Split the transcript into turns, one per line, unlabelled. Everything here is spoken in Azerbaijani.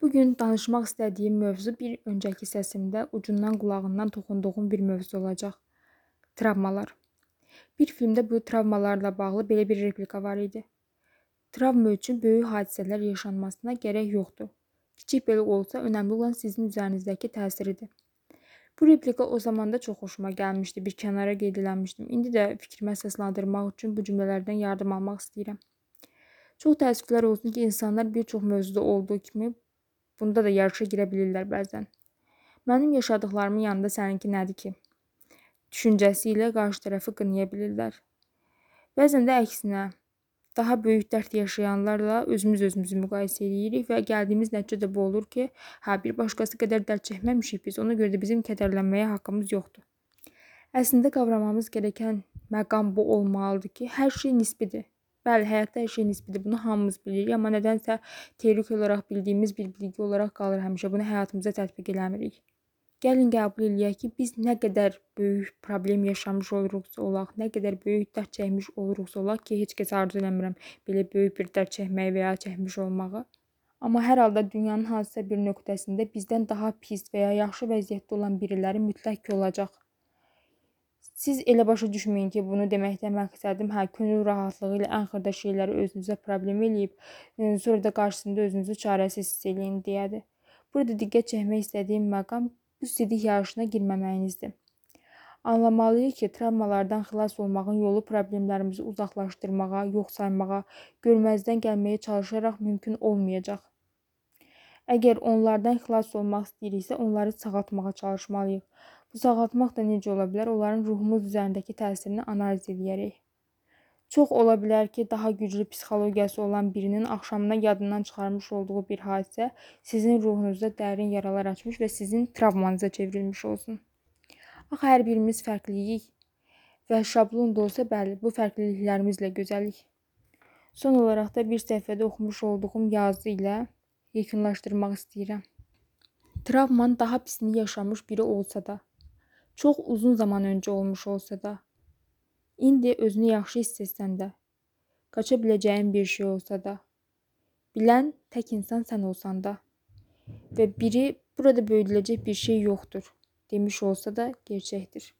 Bugün danışmaq istədiyim mövzu bir öncəki səsimdə ucundan qulağından toxunduğum bir mövzu olacaq. Travmalar. Bir filmdə bu travmalarla bağlı belə bir replika var idi. Travma üçün böyük hadisələr yaşanmasına gərək yoxdur. Kiçik belə olsa, önəmli olan sizin üzərinizdəki təsiridir. Bu replika o zaman da çox xoşuma gəlmişdi, bir kənara qeyd eləmişdim. İndi də fikrimi əsaslandırmaq üçün bu cümlələrdən yardım almaq istəyirəm. Çox təəssüflər olsun ki, insanlar bir çox mövzuda olduğu kimi bunda da yarışa girə bilirlər bəzən. Mənim yaşadıklarımın yanında səninki nədir ki? Düşüncəsi ilə qarşı tərəfi qınaya bilirlər. Bəzən də əksinə, daha böyük dərd yaşayanlarla özümüz özümüzü müqayisə edirik və gəldiyimiz nəticə də bu olur ki, hə bir başqası qədər dərd çəkməmişik biz, ona görə də bizim kədərlənməyə haqqımız yoxdur. Əslində qavramamız gərəkən məqam bu olmalıdır ki, hər şey nisbidir. Bəli, həyatda hər şey nisbidir. Bunu hamımız bilirik, amma nədənsə teorik olaraq bildiyimiz bir bilgi olaraq qalır həmişə. Bunu həyatımıza tətbiq eləmirik. Gəlin qəbul eləyək ki, biz nə qədər böyük problem yaşamış oluruqsa olaq, nə qədər böyük dərd çəkmiş oluruqsa olaq ki, heç kəs arzu eləmirəm belə böyük bir dərd çəkməyi və ya çəkmiş olmağı. Amma hər halda dünyanın hansısa bir nöqtəsində bizdən daha pis və ya yaxşı vəziyyətdə olan biriləri mütləq ki olacaq. Siz elə başa düşməyin ki, bunu deməkdən məqsədim hə könül rahatlığı ilə ən xırda şeyləri özünüzə problem eləyib, e, sonra da qarşısında özünüzü çarəsiz hiss eləyin deyədir. Burada diqqət çəkmək istədiyim məqam bu sidik yarışına girməməyinizdir. Anlamalıyıq ki, travmalardan xilas olmağın yolu problemlərimizi uzaqlaşdırmağa, yox saymağa, görməzdən gəlməyə çalışaraq mümkün olmayacaq. Əgər onlardan xilas olmaq istəyiriksə, onları sağaltmağa çalışmalıyıq. Bu sağaltmaq da necə ola bilər? Onların ruhumuz üzərindəki təsirini analiz edərək. Çox ola bilər ki, daha güclü psixologiyası olan birinin axşamına yadından çıxarmış olduğu bir hadisə sizin ruhunuzda dərin yaralar açmış və sizin travmanıza çevrilmiş olsun. Axı hər birimiz fərqliyik və şablon da olsa bəli, bu fərqliliklərimizlə gözəlik. Son olaraq da bir səhifədə oxumuş olduğum yazı ilə yekunlaşdırmaq istəyirəm. Travman daha pisini yaşamış biri olsa da, çox uzun zaman öncə olmuş olsa da, indi özünü yaxşı hiss etsən də, qaça biləcəyin bir şey olsa da, bilən tək insan sən olsan da və biri burada böyüdüləcək bir şey yoxdur demiş olsa da gerçəkdir.